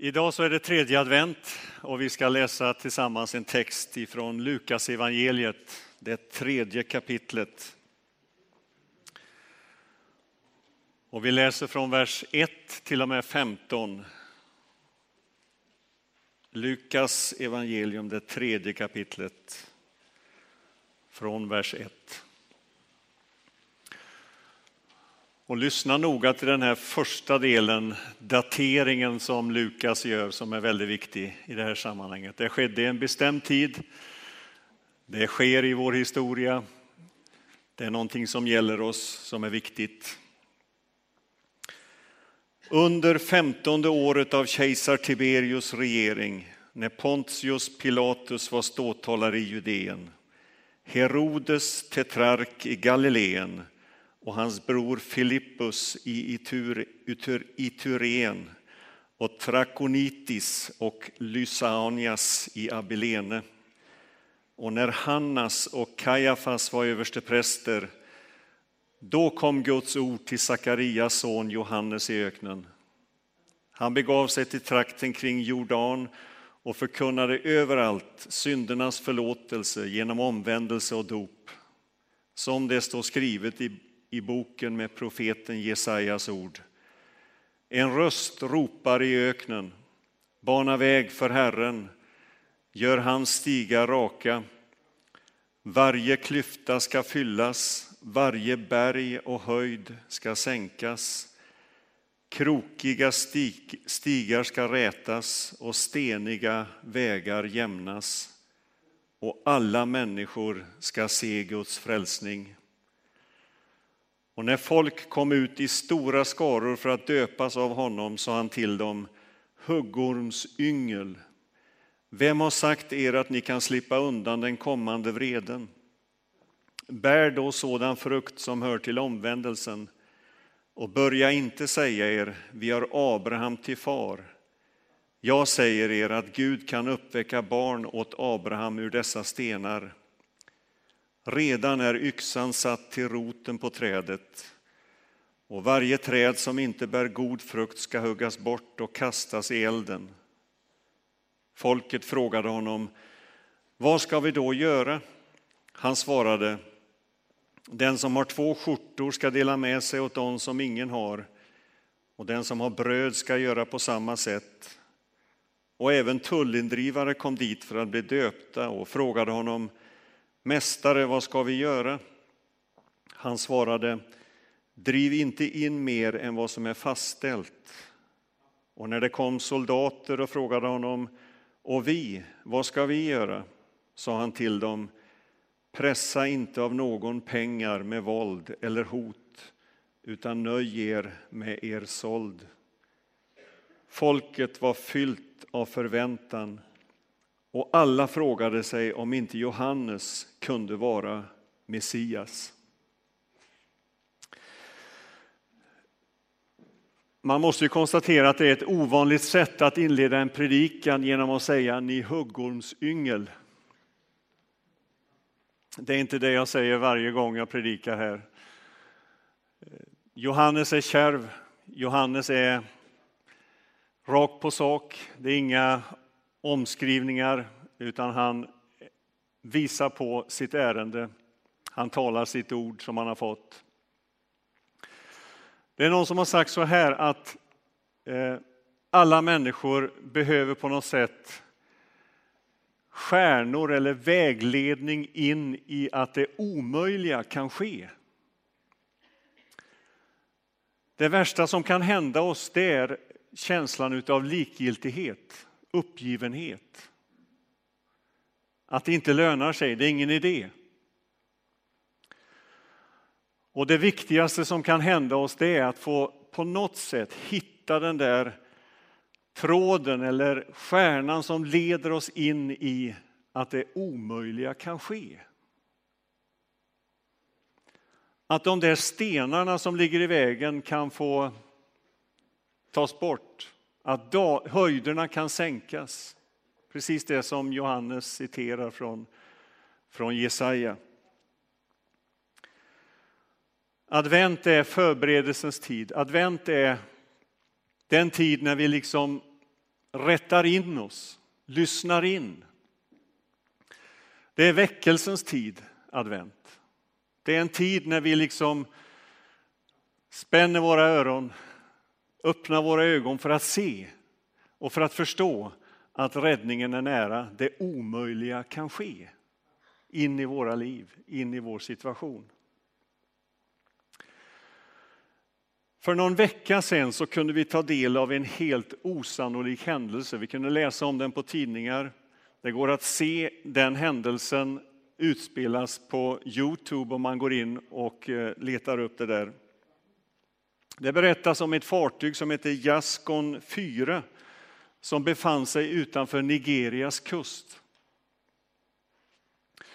Idag så är det tredje advent och vi ska läsa tillsammans en text ifrån Lukas evangeliet, det tredje kapitlet. Och vi läser från vers 1 till och med 15. Lukas evangelium, det tredje kapitlet, från vers 1. Och lyssna noga till den här första delen, dateringen som Lukas gör, som är väldigt viktig i det här sammanhanget. Det skedde i en bestämd tid. Det sker i vår historia. Det är någonting som gäller oss, som är viktigt. Under femtonde året av kejsar Tiberius regering, när Pontius Pilatus var ståthållare i Judeen, Herodes tetrark i Galileen och hans bror Filippus i Itur, Itur, Ituren och Trakonitis och Lysanias i Abilene. Och när Hannas och Kajafas var överstepräster, då kom Guds ord till Sakarias son Johannes i öknen. Han begav sig till trakten kring Jordan och förkunnade överallt syndernas förlåtelse genom omvändelse och dop, som det står skrivet i i boken med profeten Jesajas ord. En röst ropar i öknen, bana väg för Herren, gör hans stigar raka. Varje klyfta ska fyllas, varje berg och höjd ska sänkas. Krokiga stig, stigar ska rätas och steniga vägar jämnas och alla människor ska se Guds frälsning. Och när folk kom ut i stora skaror för att döpas av honom sa han till dem, huggormsyngel, vem har sagt er att ni kan slippa undan den kommande vreden? Bär då sådan frukt som hör till omvändelsen och börja inte säga er, vi har Abraham till far. Jag säger er att Gud kan uppväcka barn åt Abraham ur dessa stenar. Redan är yxan satt till roten på trädet och varje träd som inte bär god frukt ska huggas bort och kastas i elden. Folket frågade honom, vad ska vi då göra? Han svarade, den som har två skjortor ska dela med sig åt dem som ingen har och den som har bröd ska göra på samma sätt. Och även tullindrivare kom dit för att bli döpta och frågade honom, Mästare, vad ska vi göra? Han svarade, driv inte in mer än vad som är fastställt. Och när det kom soldater och frågade honom, och vi, vad ska vi göra? sa han till dem, pressa inte av någon pengar med våld eller hot, utan nöj er med er såld. Folket var fyllt av förväntan och alla frågade sig om inte Johannes kunde vara Messias. Man måste ju konstatera att det är ett ovanligt sätt att inleda en predikan genom att säga ni huggormsyngel. Det är inte det jag säger varje gång jag predikar här. Johannes är kärv, Johannes är rakt på sak. Det är inga omskrivningar, utan han visar på sitt ärende. Han talar sitt ord som han har fått. Det är någon som har sagt så här att eh, alla människor behöver på något sätt stjärnor eller vägledning in i att det omöjliga kan ske. Det värsta som kan hända oss det är känslan av likgiltighet uppgivenhet. Att det inte lönar sig, det är ingen idé. Och det viktigaste som kan hända oss det är att få på något sätt hitta den där tråden eller stjärnan som leder oss in i att det omöjliga kan ske. Att de där stenarna som ligger i vägen kan få tas bort att höjderna kan sänkas. Precis det som Johannes citerar från, från Jesaja. Advent är förberedelsens tid. Advent är den tid när vi liksom rättar in oss, lyssnar in. Det är väckelsens tid, advent. Det är en tid när vi liksom spänner våra öron, Öppna våra ögon för att se och för att förstå att räddningen är nära. Det omöjliga kan ske in i våra liv, in i vår situation. För någon vecka sedan så kunde vi ta del av en helt osannolik händelse. Vi kunde läsa om den på tidningar. Det går att se den händelsen utspelas på Youtube om man går in och eh, letar upp det där. Det berättas om ett fartyg som heter Jaskon 4 som befann sig utanför Nigerias kust.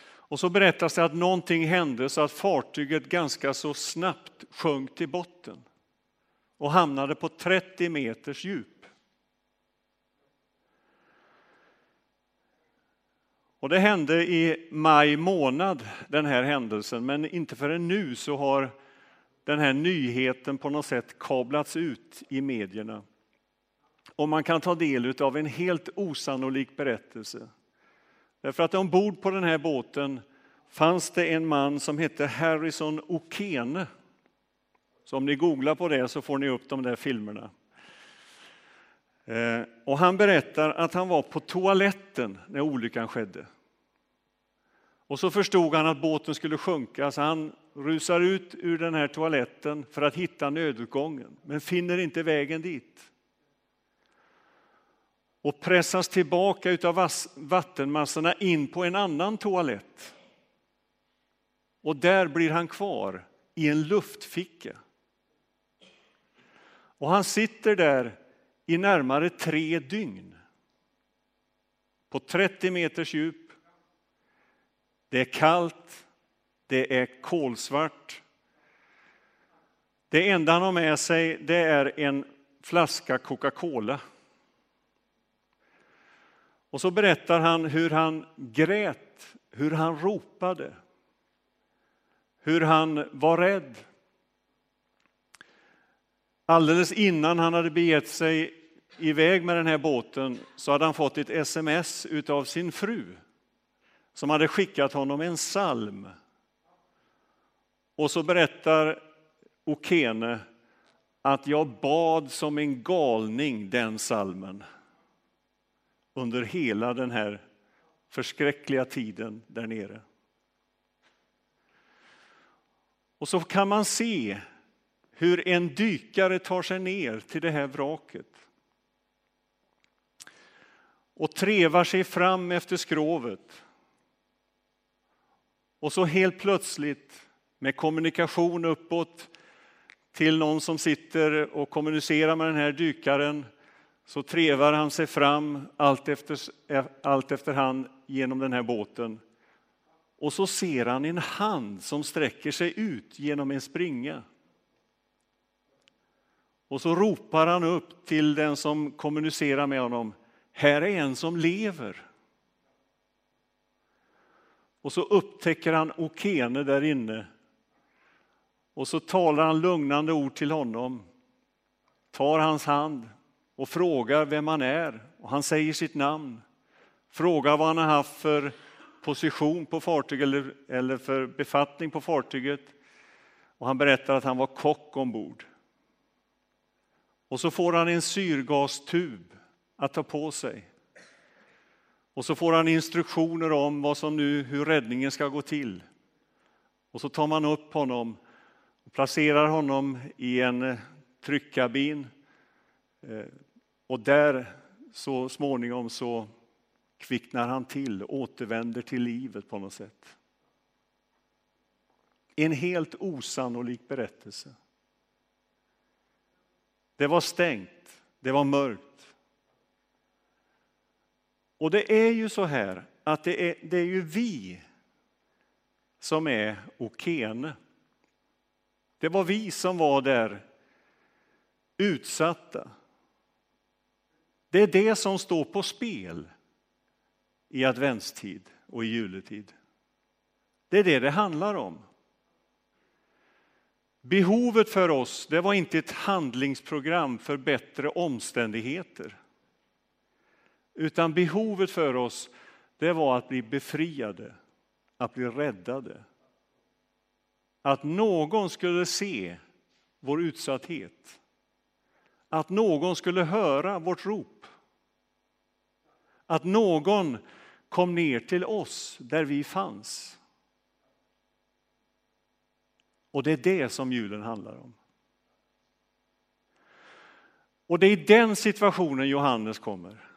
Och så berättas det att någonting hände så att fartyget ganska så snabbt sjönk till botten och hamnade på 30 meters djup. Och det hände i maj månad, den här händelsen, men inte förrän nu så har den här nyheten på något sätt kablats ut i medierna. Och man kan ta del av en helt osannolik berättelse. Därför att ombord på den här båten fanns det en man som hette Harrison Okene så om ni googlar på det så får ni upp de där filmerna. Eh, och han berättar att han var på toaletten när olyckan skedde. Och så förstod han att båten skulle sjunka så han rusar ut ur den här toaletten för att hitta nödutgången men finner inte vägen dit. Och pressas tillbaka av vattenmassorna in på en annan toalett. Och där blir han kvar i en luftficka. Och han sitter där i närmare tre dygn. På 30 meters djup. Det är kallt, det är kolsvart. Det enda han har med sig det är en flaska Coca-Cola. Och så berättar han hur han grät, hur han ropade, hur han var rädd, Alldeles innan han hade begett sig iväg med den här båten så hade han fått ett sms av sin fru som hade skickat honom en psalm. Och så berättar Okene att jag bad som en galning den salmen under hela den här förskräckliga tiden där nere. Och så kan man se hur en dykare tar sig ner till det här vraket och trevar sig fram efter skrovet. Och så helt plötsligt med kommunikation uppåt till någon som sitter och kommunicerar med den här dykaren så trevar han sig fram allt, efter, allt efterhand genom den här båten. Och så ser han en hand som sträcker sig ut genom en springa. Och så ropar han upp till den som kommunicerar med honom. Här är en som lever. Och så upptäcker han Okene där inne. Och så talar han lugnande ord till honom. Tar hans hand och frågar vem han är. Och han säger sitt namn. Frågar vad han har haft för position på fartyget eller, eller för befattning på fartyget. Och han berättar att han var kock ombord. Och så får han en syrgastub att ta på sig. Och så får han instruktioner om vad som nu, hur räddningen ska gå till. Och så tar man upp honom och placerar honom i en eh, tryckkabin. Eh, och där så småningom så kvicknar han till, återvänder till livet på något sätt. En helt osannolik berättelse. Det var stängt, det var mörkt. Och det är ju så här att det är, det är ju vi som är okene. Det var vi som var där utsatta. Det är det som står på spel i adventstid och i juletid. Det är det det handlar om. Behovet för oss det var inte ett handlingsprogram för bättre omständigheter. Utan behovet för oss, det var att bli befriade, att bli räddade. Att någon skulle se vår utsatthet. Att någon skulle höra vårt rop. Att någon kom ner till oss där vi fanns. Och det är det som julen handlar om. Och det är i den situationen Johannes kommer.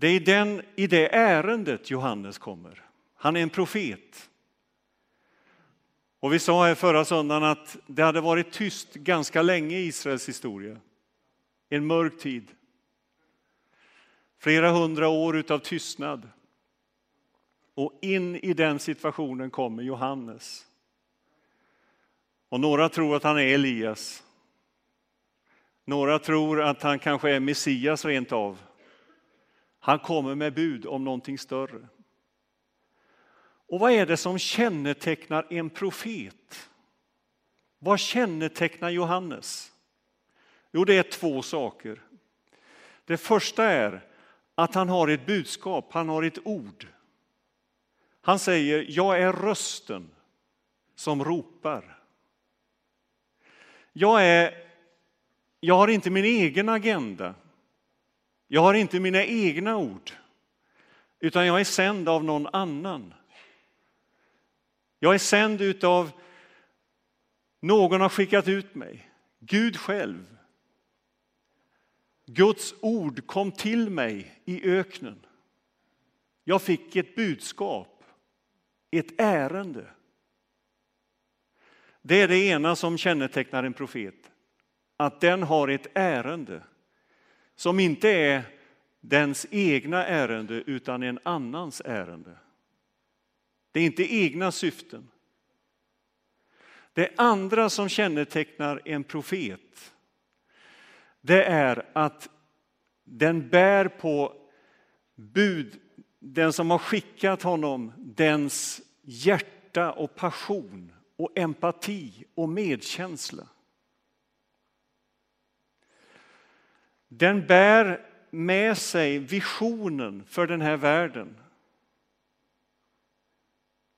Det är i, den, i det ärendet Johannes kommer. Han är en profet. Och vi sa här förra söndagen att det hade varit tyst ganska länge i Israels historia. En mörk tid. Flera hundra år av tystnad. Och in i den situationen kommer Johannes. Och några tror att han är Elias. Några tror att han kanske är Messias rent av. Han kommer med bud om någonting större. Och vad är det som kännetecknar en profet? Vad kännetecknar Johannes? Jo, det är två saker. Det första är att han har ett budskap, han har ett ord. Han säger, jag är rösten som ropar. Jag, är, jag har inte min egen agenda. Jag har inte mina egna ord, utan jag är sänd av någon annan. Jag är sänd utav någon har skickat ut mig, Gud själv. Guds ord kom till mig i öknen. Jag fick ett budskap, ett ärende. Det är det ena som kännetecknar en profet, att den har ett ärende som inte är dens egna ärende utan en annans ärende. Det är inte egna syften. Det andra som kännetecknar en profet det är att den bär på bud, den som har skickat honom, dens hjärta och passion och empati och medkänsla. Den bär med sig visionen för den här världen.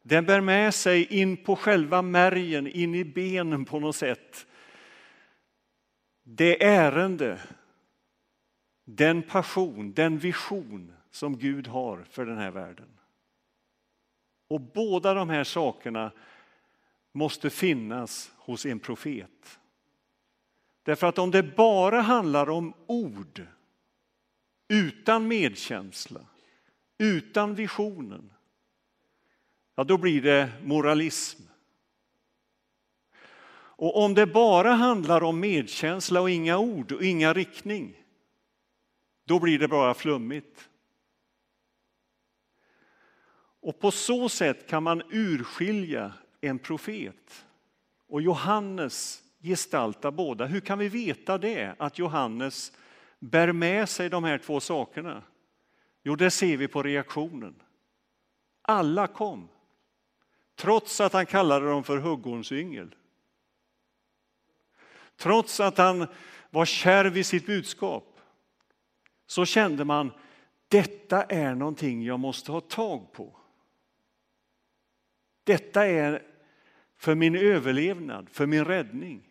Den bär med sig in på själva märgen, in i benen på något sätt. Det ärende, den passion, den vision som Gud har för den här världen. Och båda de här sakerna måste finnas hos en profet. Därför att om det bara handlar om ord utan medkänsla, utan visionen, ja då blir det moralism. Och om det bara handlar om medkänsla och inga ord och inga riktning, då blir det bara flummigt. Och på så sätt kan man urskilja en profet. Och Johannes gestalta båda. Hur kan vi veta det, att Johannes bär med sig de här två sakerna? Jo, det ser vi på reaktionen. Alla kom, trots att han kallade dem för huggormsyngel. Trots att han var kärv i sitt budskap så kände man detta är någonting jag måste ha tag på. Detta är för min överlevnad, för min räddning.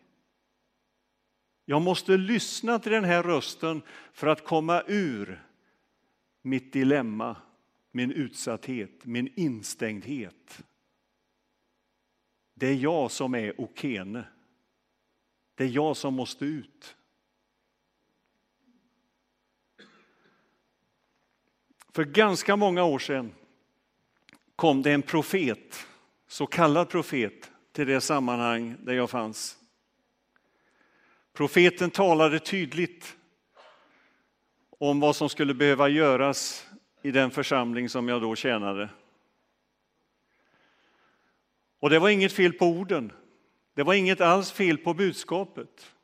Jag måste lyssna till den här rösten för att komma ur mitt dilemma, min utsatthet, min instängdhet. Det är jag som är okene. Det är jag som måste ut. För ganska många år sedan kom det en profet, så kallad profet, till det sammanhang där jag fanns. Profeten talade tydligt om vad som skulle behöva göras i den församling som jag då tjänade. Och det var inget fel på orden. Det var inget alls fel på budskapet.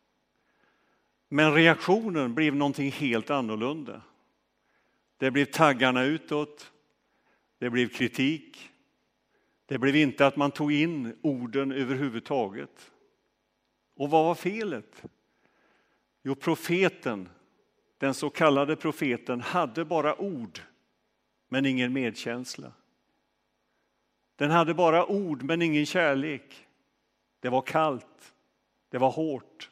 Men reaktionen blev någonting helt annorlunda. Det blev taggarna utåt, det blev kritik. Det blev inte att man tog in orden överhuvudtaget. Och vad var felet? Jo, profeten den så kallade profeten, hade bara ord men ingen medkänsla. Den hade bara ord men ingen kärlek. Det var kallt, det var hårt.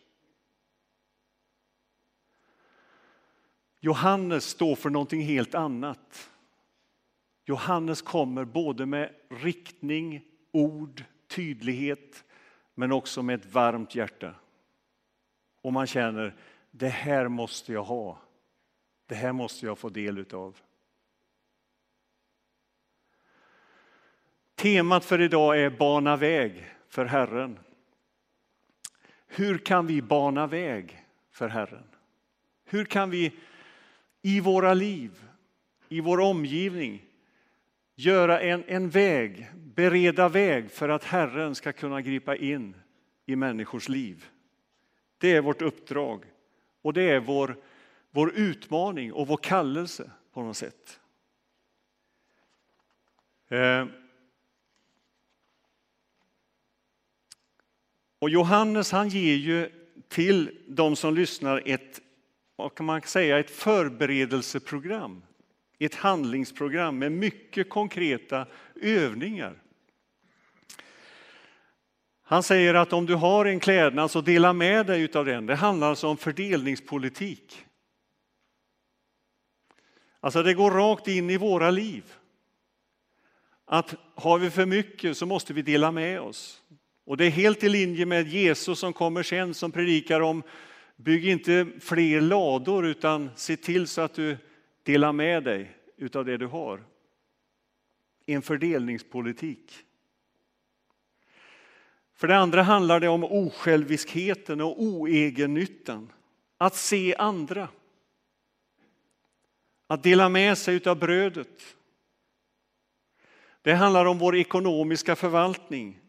Johannes står för någonting helt annat. Johannes kommer både med riktning, ord, tydlighet men också med ett varmt hjärta. Och man känner, det här måste jag ha. Det här måste jag få del utav. Temat för idag är bana väg för Herren. Hur kan vi bana väg för Herren? Hur kan vi i våra liv, i vår omgivning göra en, en väg, bereda väg för att Herren ska kunna gripa in i människors liv? Det är vårt uppdrag och det är vår, vår utmaning och vår kallelse på något sätt. Eh. Och Johannes han ger ju till de som lyssnar ett, vad kan man säga, ett förberedelseprogram. Ett handlingsprogram med mycket konkreta övningar. Han säger att om du har en klädnad så dela med dig av den. Det handlar alltså om fördelningspolitik. Alltså det går rakt in i våra liv. Att har vi för mycket så måste vi dela med oss. Och det är helt i linje med Jesus som kommer sen som predikar om bygg inte fler lador utan se till så att du delar med dig utav det du har. En fördelningspolitik. För det andra handlar det om osjälviskheten och oegennyttan. Att se andra. Att dela med sig av brödet. Det handlar om vår ekonomiska förvaltning.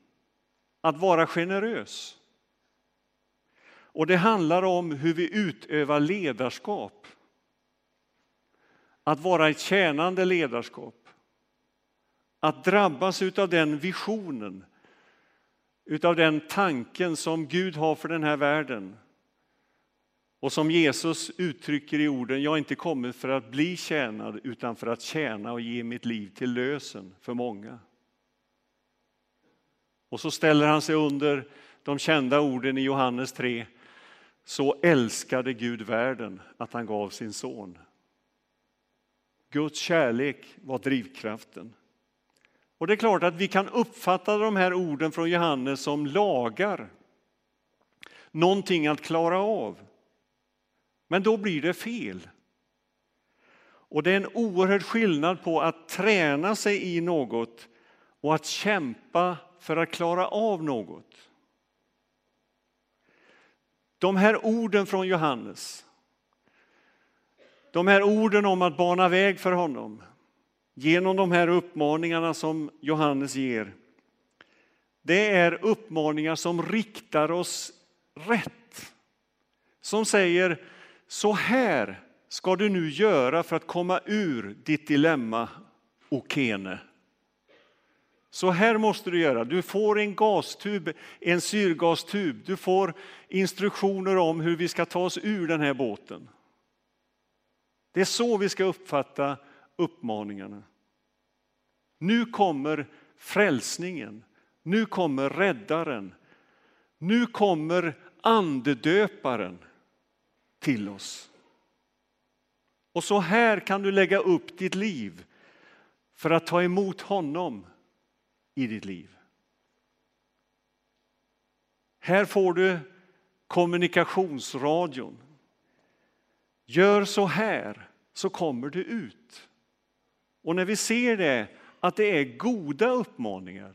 Att vara generös. Och det handlar om hur vi utövar ledarskap. Att vara ett tjänande ledarskap. Att drabbas av den visionen utav den tanken som Gud har för den här världen. Och som Jesus uttrycker i orden, jag är inte kommit för att bli tjänad utan för att tjäna och ge mitt liv till lösen för många. Och så ställer han sig under de kända orden i Johannes 3. Så älskade Gud världen att han gav sin son. Guds kärlek var drivkraften. Och det är klart att vi kan uppfatta de här orden från Johannes som lagar. Någonting att klara av. Men då blir det fel. Och det är en oerhörd skillnad på att träna sig i något och att kämpa för att klara av något. De här orden från Johannes, de här orden om att bana väg för honom, genom de här uppmaningarna som Johannes ger. Det är uppmaningar som riktar oss rätt. Som säger, så här ska du nu göra för att komma ur ditt dilemma, Okene. Så här måste du göra. Du får en gastub, en syrgastub. Du får instruktioner om hur vi ska ta oss ur den här båten. Det är så vi ska uppfatta uppmaningarna. Nu kommer frälsningen, nu kommer räddaren, nu kommer andedöparen till oss. Och så här kan du lägga upp ditt liv för att ta emot honom i ditt liv. Här får du kommunikationsradion. Gör så här så kommer du ut. Och när vi ser det, att det är goda uppmaningar,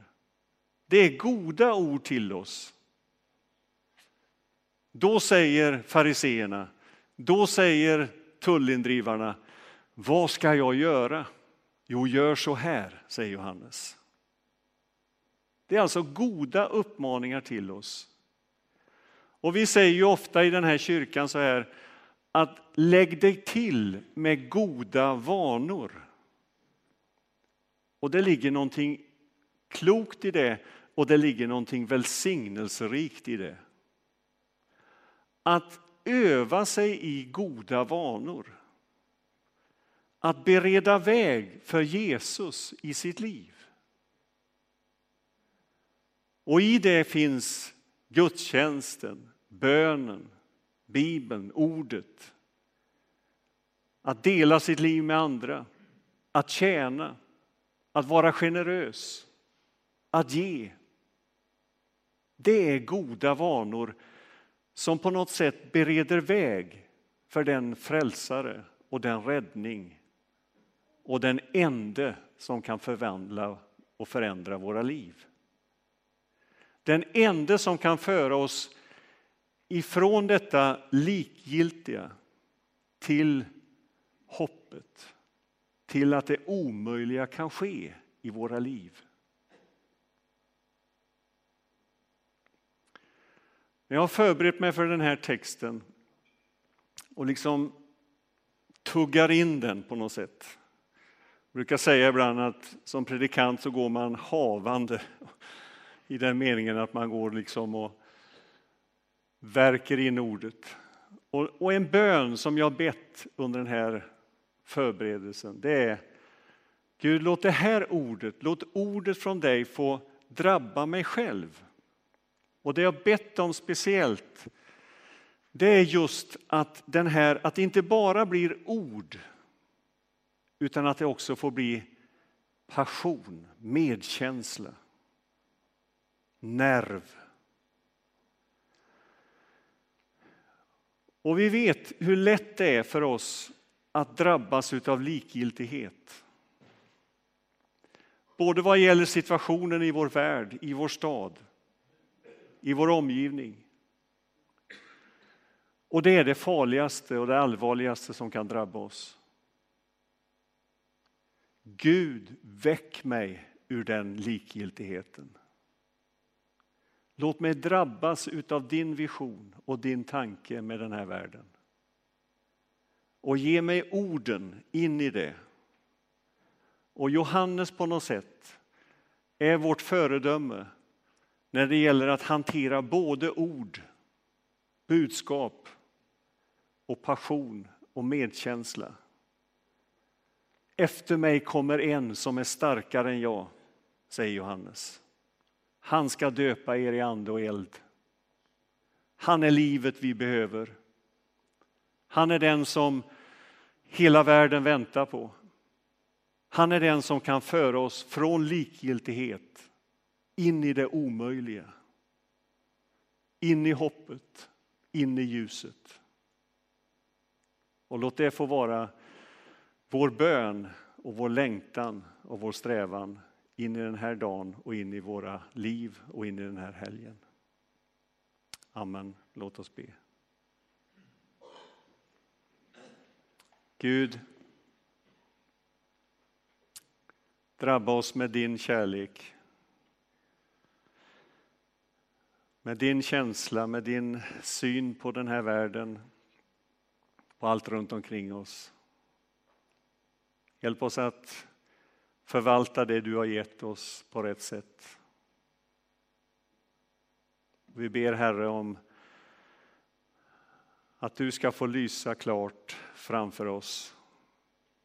det är goda ord till oss. Då säger fariseerna, då säger tullindrivarna, vad ska jag göra? Jo, gör så här, säger Johannes. Det är alltså goda uppmaningar till oss. Och vi säger ju ofta i den här kyrkan så här att lägg dig till med goda vanor. Och det ligger någonting klokt i det och det ligger någonting välsignelserikt i det. Att öva sig i goda vanor. Att bereda väg för Jesus i sitt liv. Och i det finns gudstjänsten, bönen, Bibeln, ordet. Att dela sitt liv med andra, att tjäna, att vara generös, att ge. Det är goda vanor som på något sätt bereder väg för den frälsare och den räddning och den ende som kan förvandla och förändra våra liv. Den ende som kan föra oss ifrån detta likgiltiga till hoppet, till att det omöjliga kan ske i våra liv. När jag har förberett mig för den här texten och liksom tuggar in den på något sätt. Jag brukar säga ibland att som predikant så går man havande i den meningen att man går liksom och verkar in ordet. Och, och en bön som jag bett under den här förberedelsen, det är Gud, låt det här ordet, låt ordet från dig få drabba mig själv. Och det jag bett om speciellt, det är just att den här, att det inte bara blir ord, utan att det också får bli passion, medkänsla, nerv. Och vi vet hur lätt det är för oss att drabbas av likgiltighet. Både vad gäller situationen i vår värld, i vår stad, i vår omgivning. Och det är det farligaste och det allvarligaste som kan drabba oss. Gud, väck mig ur den likgiltigheten. Låt mig drabbas av din vision och din tanke med den här världen. Och ge mig orden in i det. Och Johannes på något sätt är vårt föredöme när det gäller att hantera både ord, budskap och passion och medkänsla. Efter mig kommer en som är starkare än jag, säger Johannes. Han ska döpa er i ande och eld. Han är livet vi behöver. Han är den som hela världen väntar på. Han är den som kan föra oss från likgiltighet in i det omöjliga. In i hoppet, in i ljuset. Och låt det få vara vår bön och vår längtan och vår strävan in i den här dagen och in i våra liv och in i den här helgen. Amen. Låt oss be. Gud, drabba oss med din kärlek. Med din känsla, med din syn på den här världen, på allt runt omkring oss. Hjälp oss att förvalta det du har gett oss på rätt sätt. Vi ber Herre om att du ska få lysa klart framför oss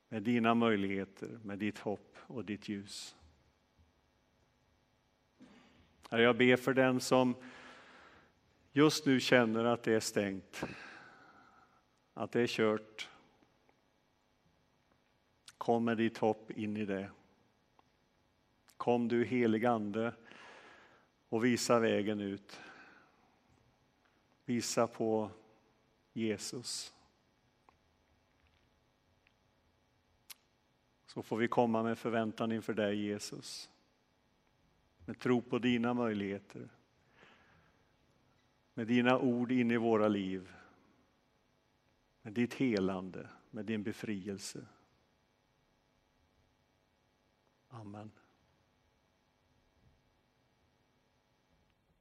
med dina möjligheter, med ditt hopp och ditt ljus. Herre, jag ber för den som just nu känner att det är stängt, att det är kört. Kom med ditt hopp in i det. Kom du helig Ande och visa vägen ut. Visa på Jesus. Så får vi komma med förväntan inför dig Jesus. Med tro på dina möjligheter. Med dina ord in i våra liv. Med ditt helande, med din befrielse. Amen.